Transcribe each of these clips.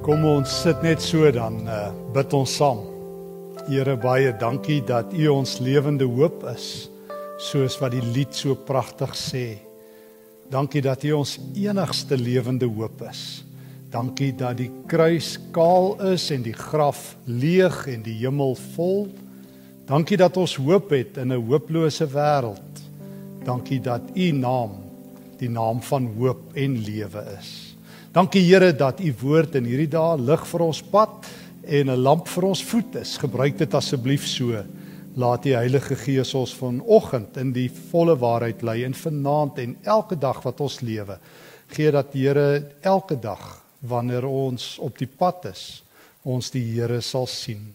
Kom ons sit net so dan uh, bid ons saam. Here baie dankie dat U ons lewende hoop is, soos wat die lied so pragtig sê. Dankie dat U ons enigste lewende hoop is. Dankie dat die kruis kaal is en die graf leeg en die hemel vol. Dankie dat ons hoop het in 'n hooplose wêreld. Dankie dat U naam die naam van hoop en lewe is. Dankie Here dat U woord in hierdie dae lig vir ons pad en 'n lamp vir ons voet is. Gebruik dit asseblief so. Laat die Heilige Gees ons vanoggend in die volle waarheid lei en vanaand en elke dag wat ons lewe. Gee dat Here elke dag wanneer ons op die pad is, ons die Here sal sien.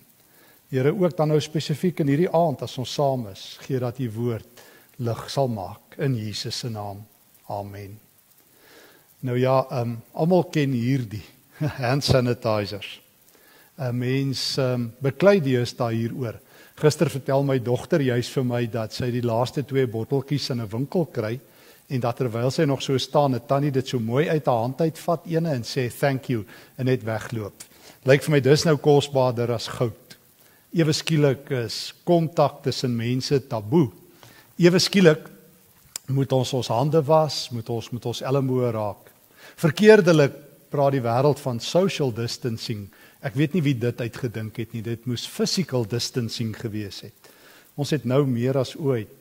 Here ook dan nou spesifiek in hierdie aand as ons saam is, gee dat U woord lig sal maak in Jesus se naam. Amen. Nou ja, ehm um, almal ken hierdie hand sanitizers. 'n Mens ehm um, beklei dees daar hieroor. Gister vertel my dogter juis vir my dat sy die laaste twee botteltjies in 'n winkel kry en dat terwyl sy nog so staan, 'n tannie dit so mooi uit haar hand uitvat ene en sê thank you en net wegloop. Lyk vir my dis nou kosbaarder as goud. Ewe skielik is kontak tussen mense taboe. Ewe skielik moet ons ons hande was, moet ons met ons elmboë raak. Verkeerdelik praat die wêreld van social distancing. Ek weet nie wie dit uitgedink het nie. Dit moes physical distancing gewees het. Ons het nou meer as ooit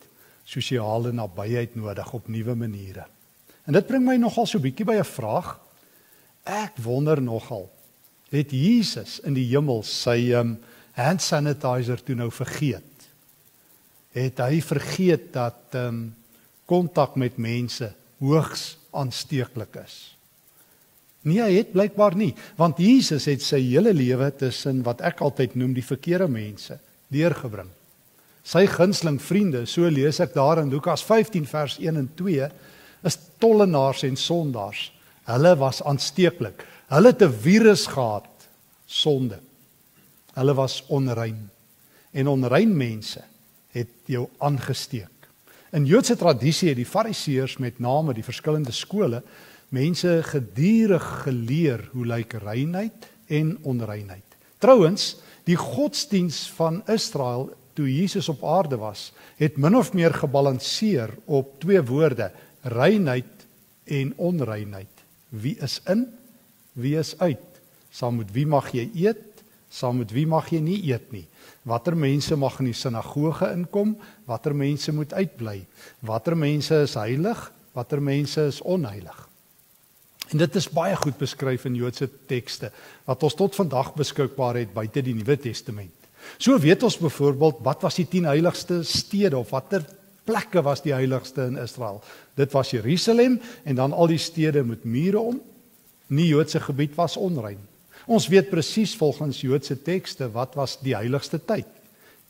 sosiale nabyheid nodig op nuwe maniere. En dit bring my nogal so bietjie by 'n vraag. Ek wonder nogal, het Jesus in die hemel sy um, hand sanitizer toe nou vergeet? Het hy vergeet dat ehm um, kontak met mense hoogs aansteeklik is. Nee, hy het blykbaar nie, want Jesus het sy hele lewe tussen wat ek altyd noem die verkeerde mense deurgebring. Sy gunsteling vriende, so lees ek daar in Lukas 15 vers 1 en 2, is tollenaars en sondaars. Hulle was aansteeklik. Hulle het 'n virus gehad, sonde. Hulle was onrein. En onrein mense het jou aangesteek. In Joodse tradisie het die Fariseërs met name die verskillende skole mense gedurig geleer hoe lyk reinheid en onreinheid. Trouwens, die godsdiens van Israel toe Jesus op aarde was, het min of meer gebalanseer op twee woorde: reinheid en onreinheid. Wie is in? Wie is uit? Saam met wie mag jy eet? Saam met wie mag jy nie eet nie? Watter mense mag in die sinagoge inkom? Watter mense moet uitbly? Watter mense is heilig? Watter mense is onheilig? En dit is baie goed beskryf in Joodse tekste wat ons tot vandag beskikbaar het buite die Nuwe Testament. So weet ons byvoorbeeld wat was die 10 heiligste stede of watter plekke was die heiligste in Israel? Dit was Jerusalem en dan al die stede met mure om. Nie Joodse gebied was onrein. Ons weet presies volgens Joodse tekste wat was die heiligste tyd.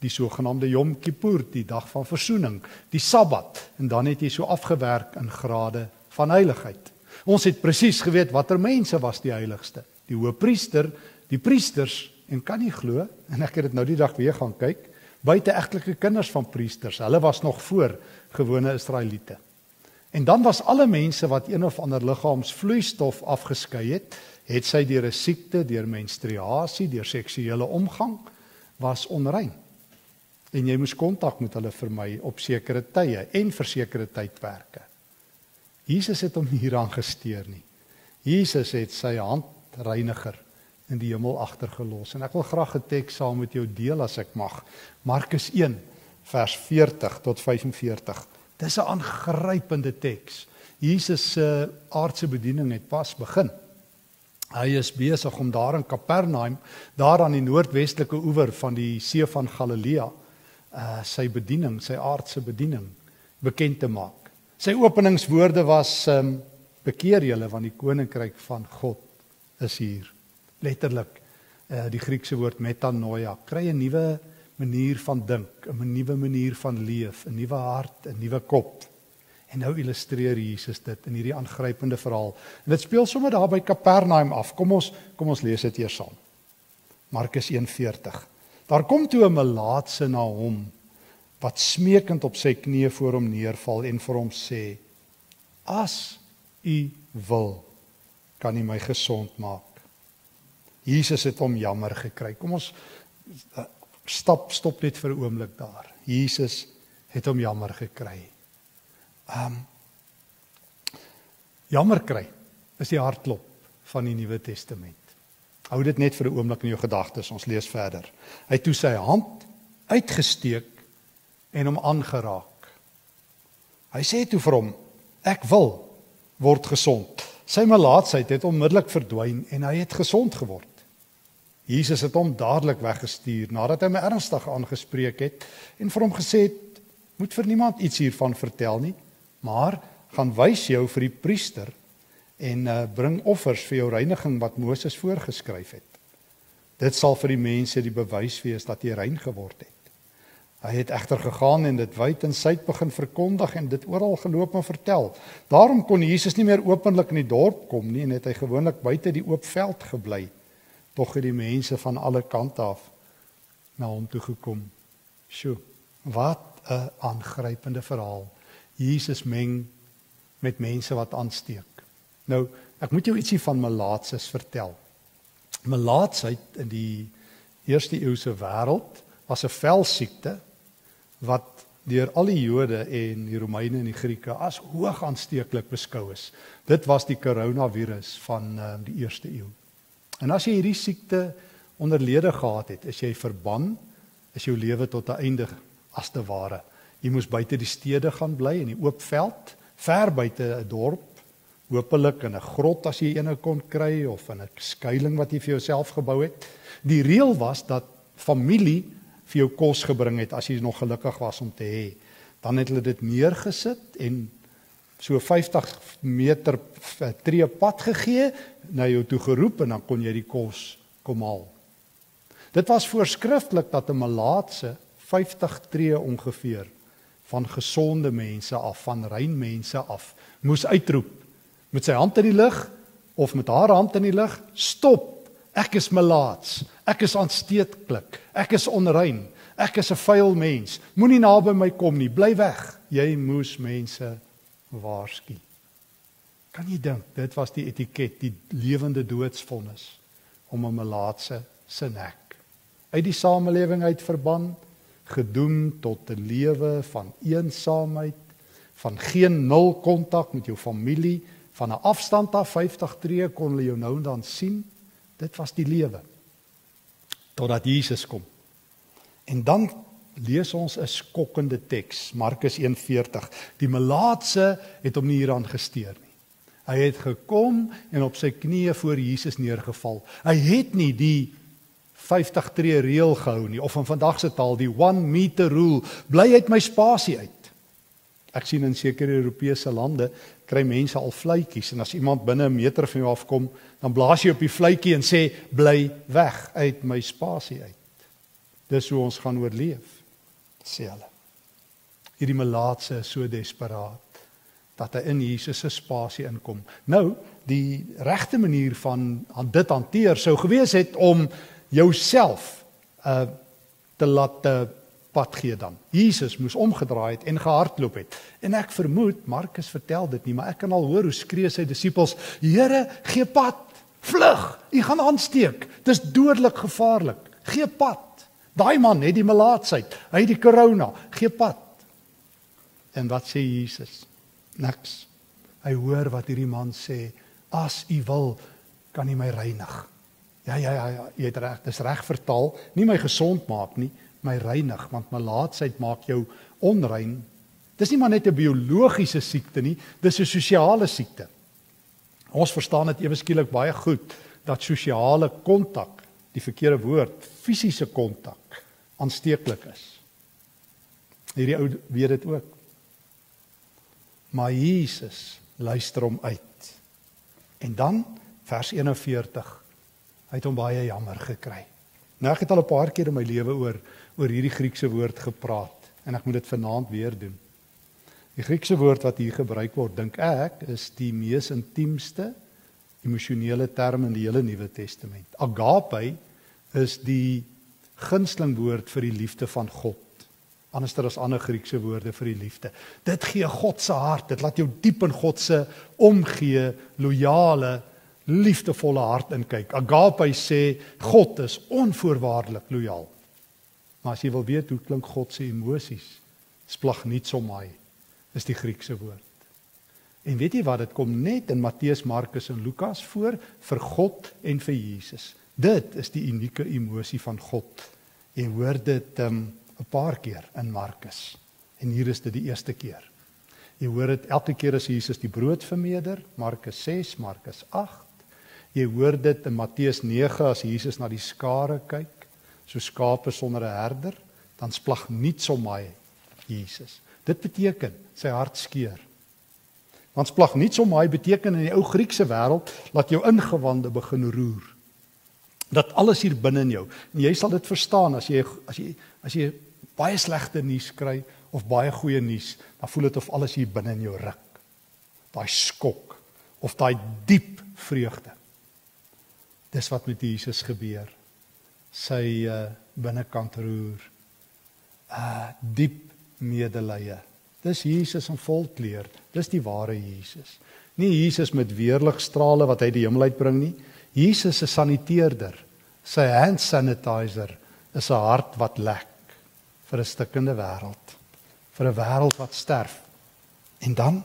Die sogenaamde Yom Kippur, die dag van verzoening, die Sabbat en dan het jy so afgewerk in grade van heiligheid. Ons het presies geweet watter mense was die heiligste. Die hoëpriester, die priesters en kan nie glo en ek het dit nou die dag weer gaan kyk, buite egtelike kinders van priesters. Hulle was nog voor gewone Israeliete. En dan was alle mense wat een of ander liggaamsvloeistof afgeskei het, het sy deur 'n siekte, deur menstruasie, deur seksuele omgang was onrein. En jy moes kontak met hulle vermy op sekere tye en vir sekere tydperke. Jesus het hom hieraan gesteer nie. Jesus het sy handreiniger in die hemel agtergelos en ek wil graag 'n teks saam met jou deel as ek mag. Markus 1 vers 40 tot 45. Dis 'n aangrypende teks. Jesus se aardse bediening het pas begin. Hy is besig om daar in Kapernaum, daar aan die noordwestelike oewer van die see van Galilea, uh sy bediening, sy aardse bediening bekend te maak. Sy openingswoorde was um bekeer julle want die koninkryk van God is hier. Letterlik uh die Griekse woord metanoia, kry 'n nuwe manier van dink, 'n nuwe manier van leef, 'n nuwe hart, 'n nuwe kop. En nou illustreer Jesus dit in hierdie aangrypende verhaal. En dit speel sommer daar by Kapernaum af. Kom ons kom ons lees dit eers saam. Markus 1:40. Daar kom toe 'n melaatse na hom wat smeekend op sy knieë voor hom neerval en vir hom sê: "As u wil, kan u my gesond maak." Jesus het hom jammer gekry. Kom ons uh, stap stop net vir 'n oomblik daar. Jesus het hom jammer gekry. Um jammer kry is die hartklop van die Nuwe Testament. Hou dit net vir 'n oomblik in jou gedagtes. Ons lees verder. Hy toe sy hand uitgesteek en hom aangeraak. Hy sê toe vir hom: "Ek wil word gesond." Sy melaatsheid het onmiddellik verdwyn en hy het gesond geword. Jesus het hom dadelik weggestuur nadat hy hom ernstig aangespreek het en vir hom gesê het: "Moet vir niemand iets hiervan vertel nie, maar gaan wys jou vir die priester en uh, bring offers vir jou reiniging wat Moses voorgeskryf het. Dit sal vir die mense die bewys wees dat jy rein geword het." Hy het egter gegaan en dit wyd en suid begin verkondig en dit oral geloop en vertel. Daarom kon Jesus nie meer openlik in die dorp kom nie en het hy gewoonlik buite die oop veld gebly. Tog het die mense van alle kante af na hom toe gekom. Sjoe, wat 'n aangrypende verhaal. Jesus meng met mense wat aansteek. Nou, ek moet jou ietsie van melaatses vertel. Melaatsheid in die eerste eeuse wêreld was 'n velsiekte wat deur al die Jode en die Romeine en die Grieke as hoog aansteeklik beskou is. Dit was die koronavirus van uh, die eerste eeu. En as jy hierdie siekte onderlede gehad het, is jy verban, is jou lewe tot 'n einde as te ware. Jy moes buite die stede gaan bly in die oop veld, ver buite 'n dorp, hopelik in 'n grot as jy eene kon kry of in 'n skuilings wat jy vir jouself gebou het. Die reël was dat familie vir jou kos gebring het as jy nog gelukkig was om te hê. Dan het hulle dit neergesit en so 50 meter tree pad gegee na jou toe geroep en dan kon jy die kos kom haal. Dit was voorskrifklik dat 'n malaatse 50 tree ongeveer van gesonde mense af, van rein mense af, moes uitroep met sy hand in die lug of met haar hand in die lug, stop. Ek is malaats. Ek is aansteeklik. Ek is onrein. Ek is 'n vuil mens. Moenie naby my kom nie. Bly weg. Jy moes mense waarsku. Kan jy dink dit was die etiket, die lewende doodsvonnis om 'n melaatse se nek uit die samelewing uit verban, gedoem tot 'n lewe van eensaamheid, van geen nul kontak met jou familie, van 'n afstand af 50 tree kon hulle jou nou en dan sien. Dit was die lewe. Totdat Jesus kom. En dan lees ons 'n skokkende teks, Markus 1:40. Die melaatse het hom nie hieraan gesteer nie. Hy het gekom en op sy knieë voor Jesus neergeval. Hy het nie die 50 tree reël gehou nie of in vandag se taal die 1 meter rule bly uit my spasie uit. Ek sien in sekere Europese lande kry mense al vletjies en as iemand binne 'n meter van jou afkom, dan blaas jy op die vletjie en sê bly weg uit my spasie uit. Dis hoe ons gaan oorleef sê hulle. Hierdie melaatse is so desperaat dat hy in Jesus se spasie inkom. Nou, die regte manier van aan dit hanteer sou gewees het om jouself uh te laat uh, pad gee dan. Jesus moes omgedraai het en gehardloop het. En ek vermoed Markus vertel dit nie, maar ek kan al hoor hoe skree sy disippels: "Here, gee pad! Vlug! U gaan aansteek. Dis dodelik gevaarlik. Gee pad!" Daai man het die melaatsheid, hy het die korona, gee pad. En wat sê Jesus? Niks. Hy hoor wat hierdie man sê, as u wil, kan u my reinig. Ja ja ja, ja jy het reg, dis reg vertaal, nie my gesond maak nie, my reinig, want melaatsheid maak jou onrein. Dis nie maar net 'n biologiese siekte nie, dis 'n sosiale siekte. Ons verstaan dit ewe skielik baie goed dat sosiale kontak, die verkeerde woord, fisiese kontak aansteeklik is. Hierdie ou weet dit ook. Maar Jesus luister hom uit. En dan vers 41. Hy het hom baie jammer gekry. Nou ek het al 'n paar keer in my lewe oor oor hierdie Griekse woord gepraat en ek moet dit vanaand weer doen. Die Griekse woord wat hier gebruik word, dink ek, is die mees intiemste emosionele term in die hele Nuwe Testament. Agape is die gunsteling woord vir die liefde van God. Anderster as ander Griekse woorde vir die liefde. Dit gee God se hart. Dit laat jou diep in God se omgee, loyale liefdevolle hart inkyk. Agape sê God is onvoorwaardelik lojaal. Maar as jy wil weet hoe klink God se emosies, splag nie somai is die Griekse woord. En weet jy wat dit kom net in Matteus, Markus en Lukas voor vir God en vir Jesus. Dit is die unieke emosie van God. Jy hoor dit um, 'n paar keer in Markus. En hier is dit die eerste keer. Jy hoor dit elke keer as Jesus die brood vermeerder, Markus 6, Markus 8. Jy hoor dit in Matteus 9 as Jesus na die skare kyk, so skape sonder 'n herder, dan splag niets om my Jesus. Dit beteken sy hart skeur. Want splag niets om my beteken in die ou Griekse wêreld dat jou ingewande begin roer. Dat alles hier binne in jou. En jy sal dit verstaan as jy as jy as jy baie slegte nuus kry of baie goeie nuus, dan voel dit of alles hier binne in jou ruk. Daai skok of daai diep vreugde. Dis wat met Jesus gebeur. Sy uh, binnekant roer. Uh diep medelee. Dis Jesus in volkleur. Dis die ware Jesus. Nie Jesus met weerligstrale wat hy die hemel uitbring nie. Jesus se saniteerder. Sy hand sanitizer is 'n hart wat lek vir 'n stikkende wêreld vir 'n wêreld wat sterf. En dan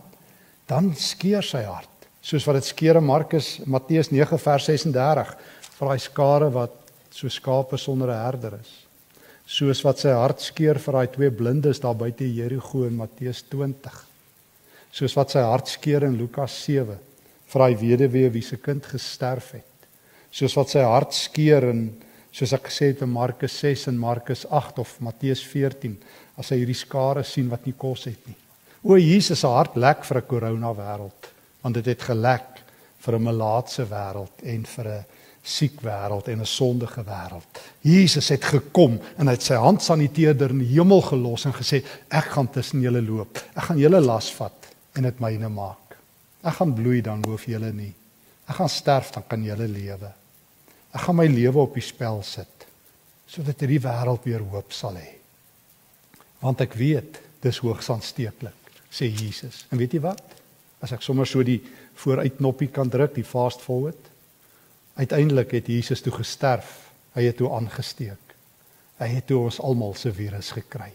dan skeur sy hart, soos wat dit skeur in Markus Matteus 9 vers 36 vir daai skare wat so skape sonder 'n herder is. Soos wat sy hart skeur vir daai twee blindes daar buite Jeriko in Matteus 20. Soos wat sy hart skeur in Lukas 7 vir daai weduwee wie se kind gesterf het. Soos wat sy hart skeur in soos ek gesê het in Markus 6 en Markus 8 of Matteus 14 as hy hierdie skare sien wat nie kos het nie. O Jesus se hart lek vir 'n korona wêreld, want dit het gelek vir 'n melaatse wêreld en vir 'n siek wêreld en 'n sondige wêreld. Jesus het gekom en hy het sy hand saniteerder in die hemel gelos en gesê ek gaan tussen julle loop. Ek gaan julle las vat en dit myne maak. Ek gaan bloei dan hoef julle nie. Ek gaan sterf dan kan julle lewe. Ek gaan my lewe op die spel sit sodat hierdie wêreld weer hoop sal hê want ek weet dis hoogs aansteeklik sê Jesus en weet jy wat as ek sommer so die vooruit knoppie kan druk die fast forward uiteindelik het Jesus toe gesterf. Hy het toe aangesteek. Hy het toe ons almal se virus gekry.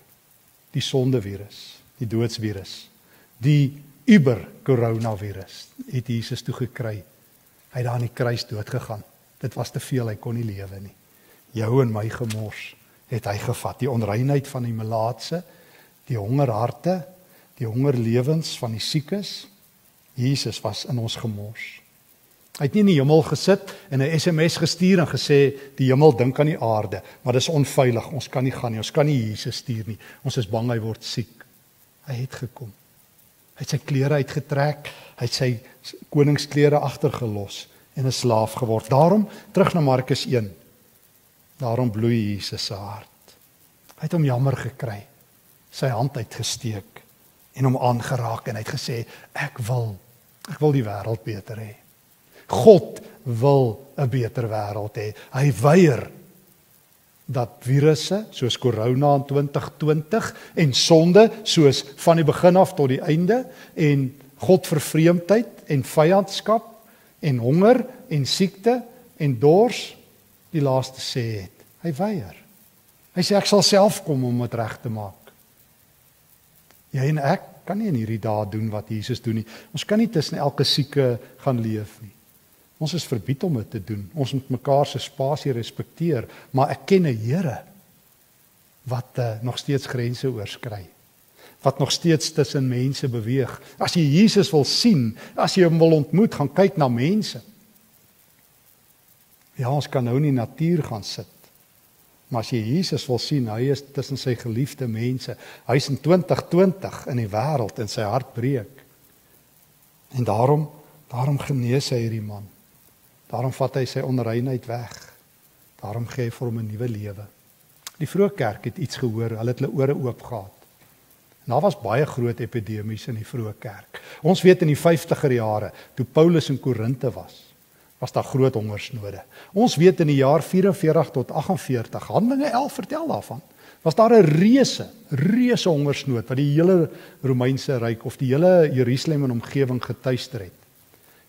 Die sonde virus die doodsvirus die uber koronavirus het Jesus toe gekry. Hy het daar aan die kruis dood gegaan dit was te veel hy kon nie lewe nie. Jou en my gemors het hy gevat. Die onreinheid van die melaatse die hongerharte die hongerlewens van die siekes Jesus was in ons gemors. Hy het nie in die hemel gesit en 'n SMS gestuur en gesê die hemel dink aan die aarde maar dis onveilig. Ons kan nie gaan nie. Ons kan nie Jesus stuur nie. Ons is bang hy word siek. Hy het gekom. Hy het sy klere uitgetrek. Hy het sy koningsklere agtergelos en 'n slaaf geword. Daarom terug na Markus 1 Daarom bloei Jesus se hart. Hy het hom jammer gekry. Sy hand uitgesteek en hom aangeraak en hy het gesê ek wil ek wil die wêreld beter hê. God wil 'n beter wêreld hê. Hy weier dat virusse soos korona in 2020 en sonde soos van die begin af tot die einde en godvervreemdheid en vyandskap en honger en siekte en dors die laaste sê het. Hy weier. Hy sê ek sal self kom om dit reg te maak. Jy en ek kan nie in hierdie dae doen wat Jesus doen nie. Ons kan nie tussen elke sieke gaan leef nie. Ons is verbied om dit te doen. Ons moet mekaar se spasie respekteer, maar ek ken 'n Here wat uh, nog steeds grense oorskry. Wat nog steeds tussen mense beweeg. As jy Jesus wil sien, as jy hom wil ontmoet, gaan kyk na mense. Ja, ons kan nou nie natuur gaan sit. Maar as jy Jesus wil sien, hy is tussen sy geliefde mense. Hy's in 2020 in die wêreld en sy hart breek. En daarom, daarom genees hy hierdie man. Daarom vat hy sy onreinheid weg. Daarom gee hy vir hom 'n nuwe lewe. Die vroeë kerk het iets gehoor, hulle het hulle ore oop gehad. En daar was baie groot epidemies in die vroeë kerk. Ons weet in die 50er jare, toe Paulus in Korinte was, was daar groot hongersnode. Ons weet in die jaar 44 tot 48, Handelinge 11 vertel daarvan, was daar 'n reuse, reuse hongersnood wat die hele Romeinse ryk of die hele Jerusalem en omgewing getuister het.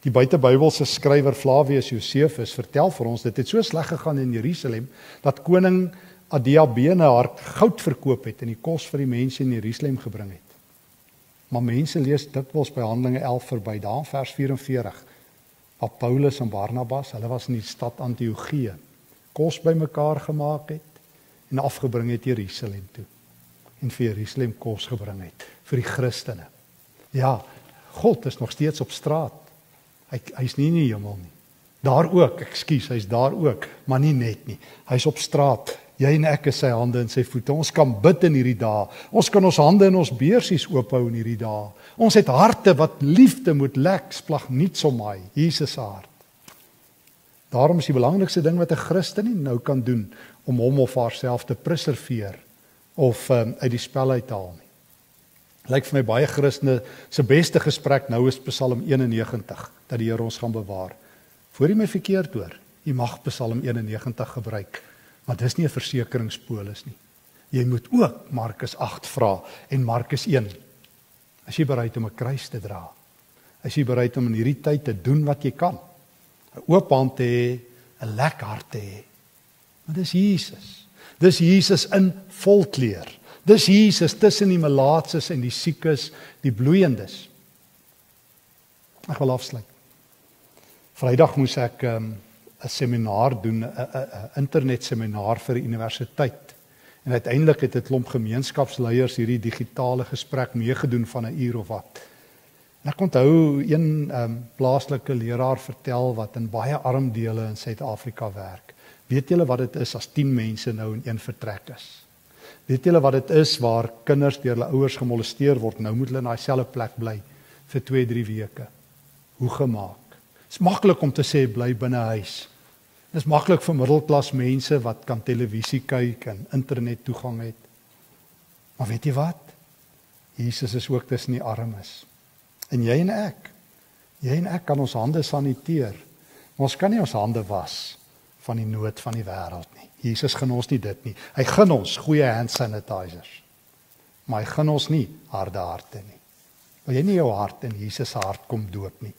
Die buitebybelse skrywer Flavius Josephus vertel vir ons dit het so sleg gegaan in Jerusalem dat koning Adiabene haar goud verkoop het en die kos vir die mense in Jerusalem gebring het. Maar mense lees dikwels by Handelinge 11 verby, daar vers 44. Waar Paulus en Barnabas, hulle was in die stad Antiochië, kos bymekaar gemaak het en afgebring het Jerusalem toe. En vir Jerusalem kos gebring het vir die Christene. Ja, God is nog steeds op straat. Hy hy's nie in die hemel nie. Daar ook, ekskuus, hy's daar ook, maar nie net nie. Hy's op straat. Jy en ek is sy hande en sy voete. Ons kan bid in hierdie dae. Ons kan ons hande in ons beursies oophou in hierdie dae. Ons het harte wat liefde moet lek, splag niets om my. Jesus se hart. Daarom is die belangrikste ding wat 'n Christen nou kan doen om hom of haarself te preserveer of um, uit die spel uit te haal nie. Lyk vir my baie Christene se beste gesprek nou is Psalm 91 dat die Here ons gaan bewaar. Voor jy my verkeerd hoor, jy mag Psalm 91 gebruik Maar dis nie 'n versekeringspolis nie. Jy moet ook Markus 8 vra en Markus 1. As jy bereid om 'n kruis te dra. As jy bereid om in hierdie tyd te doen wat jy kan. 'n Oop hand te hê, 'n lekker hart te hê. Maar dis Jesus. Dis Jesus in volkleur. Dis Jesus tussen die melaatses en die siekes, die bloeiendes. Ek wil afsluit. Vrydag moes ek ehm um, 'n seminar doen, 'n internet seminar vir die universiteit. En uiteindelik het 'n klomp gemeenskapsleiers hierdie digitale gesprek meegedoen van 'n uur of wat. En ek onthou een um, plaaslike leraar vertel wat in baie arm dele in Suid-Afrika werk. Weet julle wat dit is as 10 mense nou in een vertrek is? Weet julle wat dit is waar kinders deur hulle ouers gemolesteer word? Nou moet hulle in daai selfde plek bly vir 2-3 weke. Hoe gemaak? Dit is maklik om te sê bly binne huis. Dis maklik vir middelklas mense wat kan televisie kyk en internet toegang het. Maar weet jy wat? Jesus is ook tussen die armes. En jy en ek. Jy en ek kan ons hande saniteer. Maar ons kan nie ons hande was van die nood van die wêreld nie. Jesus gun ons nie dit nie. Hy gun ons goeie hand sanitizers. Maar hy gun ons nie harde harte nie. Wil jy nie jou hart in Jesus se hart kom doop nie?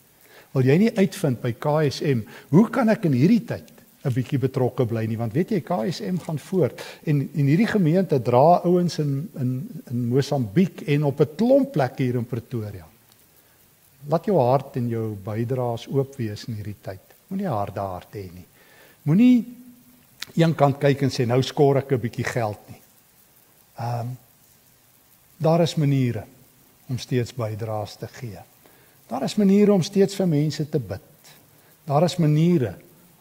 Wil jy nie uitvind by KSM hoe kan ek in hierdie tyd 'n bietjie betrokke bly nie want weet jy KSM gaan voort en en hierdie gemeente dra ouens in in in Mosambiek en op 'n klomp plekke hier in Pretoria. Laat jou hart en jou bydraes oop wees in hierdie tyd. Moenie harde hart hê nie. Moenie een kant kyk en sê nou skor ek 'n bietjie geld nie. Ehm um, daar is maniere om steeds bydraes te gee. Daar is maniere om steeds vir mense te bid. Daar is maniere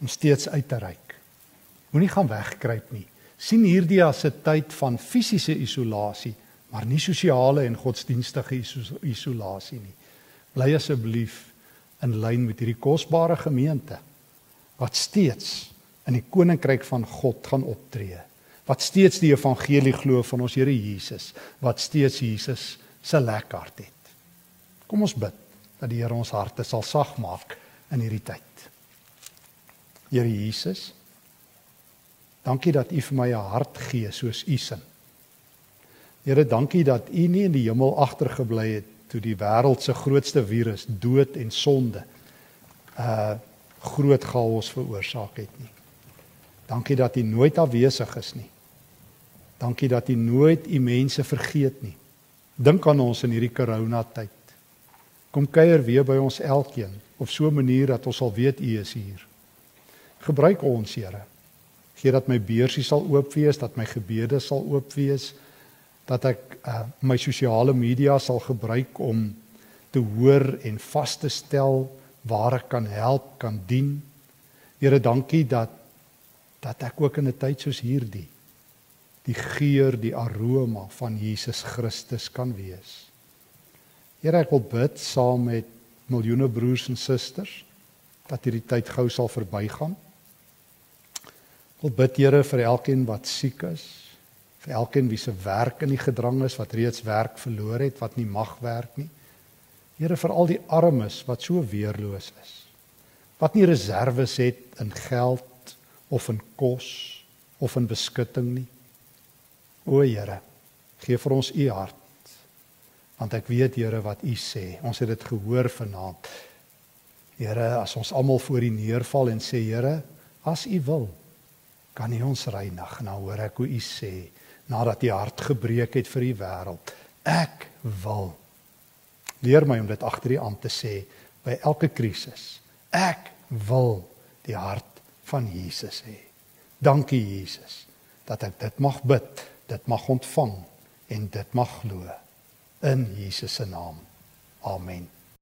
om steeds uit te reik. Moenie gaan wegkruip nie. sien hierdie as 'n tyd van fisiese isolasie, maar nie sosiale en godsdienstige isolasie nie. Bly asseblief in lyn met hierdie kosbare gemeente wat steeds in die koninkryk van God gaan optree. Wat steeds die evangelie glo van ons Here Jesus, wat steeds Jesus se lekker hart het. Kom ons bid dat die Here ons harte sal sag maak in hierdie tyd. Here Jesus. Dankie dat U vir my 'n hart gee soos U sin. Here, dankie dat U nie in die hemel agtergebly het toe die wêreld se grootste virus, dood en sonde, uh groot chaos veroorsaak het nie. Dankie dat U nooit afwesig is nie. Dankie dat U nooit U mense vergeet nie. Dink aan ons in hierdie corona tyd. Kom kuier weer by ons elkeen op so 'n manier dat ons sal weet U is hier. Gebruik ons, Here. Gee dat my beursie sal oop wees, dat my gebede sal oop wees, dat ek uh, my sosiale media sal gebruik om te hoor en vas te stel waar ek kan help, kan dien. Here, dankie dat dat ek ook in 'n tyd soos hierdie die geur, die aroma van Jesus Christus kan wees. Here, ek wil bid saam met miljoene broers en susters dat hierdie tyd gou sal verbygaan wil bid Here vir elkeen wat siek is, vir elkeen wie se werk in die gedrang is, wat reeds werk verloor het, wat nie mag werk nie. Here vir al die armes wat so weerloos is. Wat nie reserves het in geld of in kos of in beskutting nie. O Here, gee vir ons u hart. Want ek weet Here wat u sê. Ons het dit gehoor vanaand. Here, as ons almal voor U neerval en sê Here, as U wil, kan U ons reinig. Nou hoor ek hoe U sê nadat U hart gebreek het vir die wêreld, ek wil. Leer my om dit agter U aan te sê by elke krisis. Ek wil die hart van Jesus hê. Dankie Jesus dat ek dit mag bid, dit mag ontvang en dit mag glo in Jesus se naam. Amen.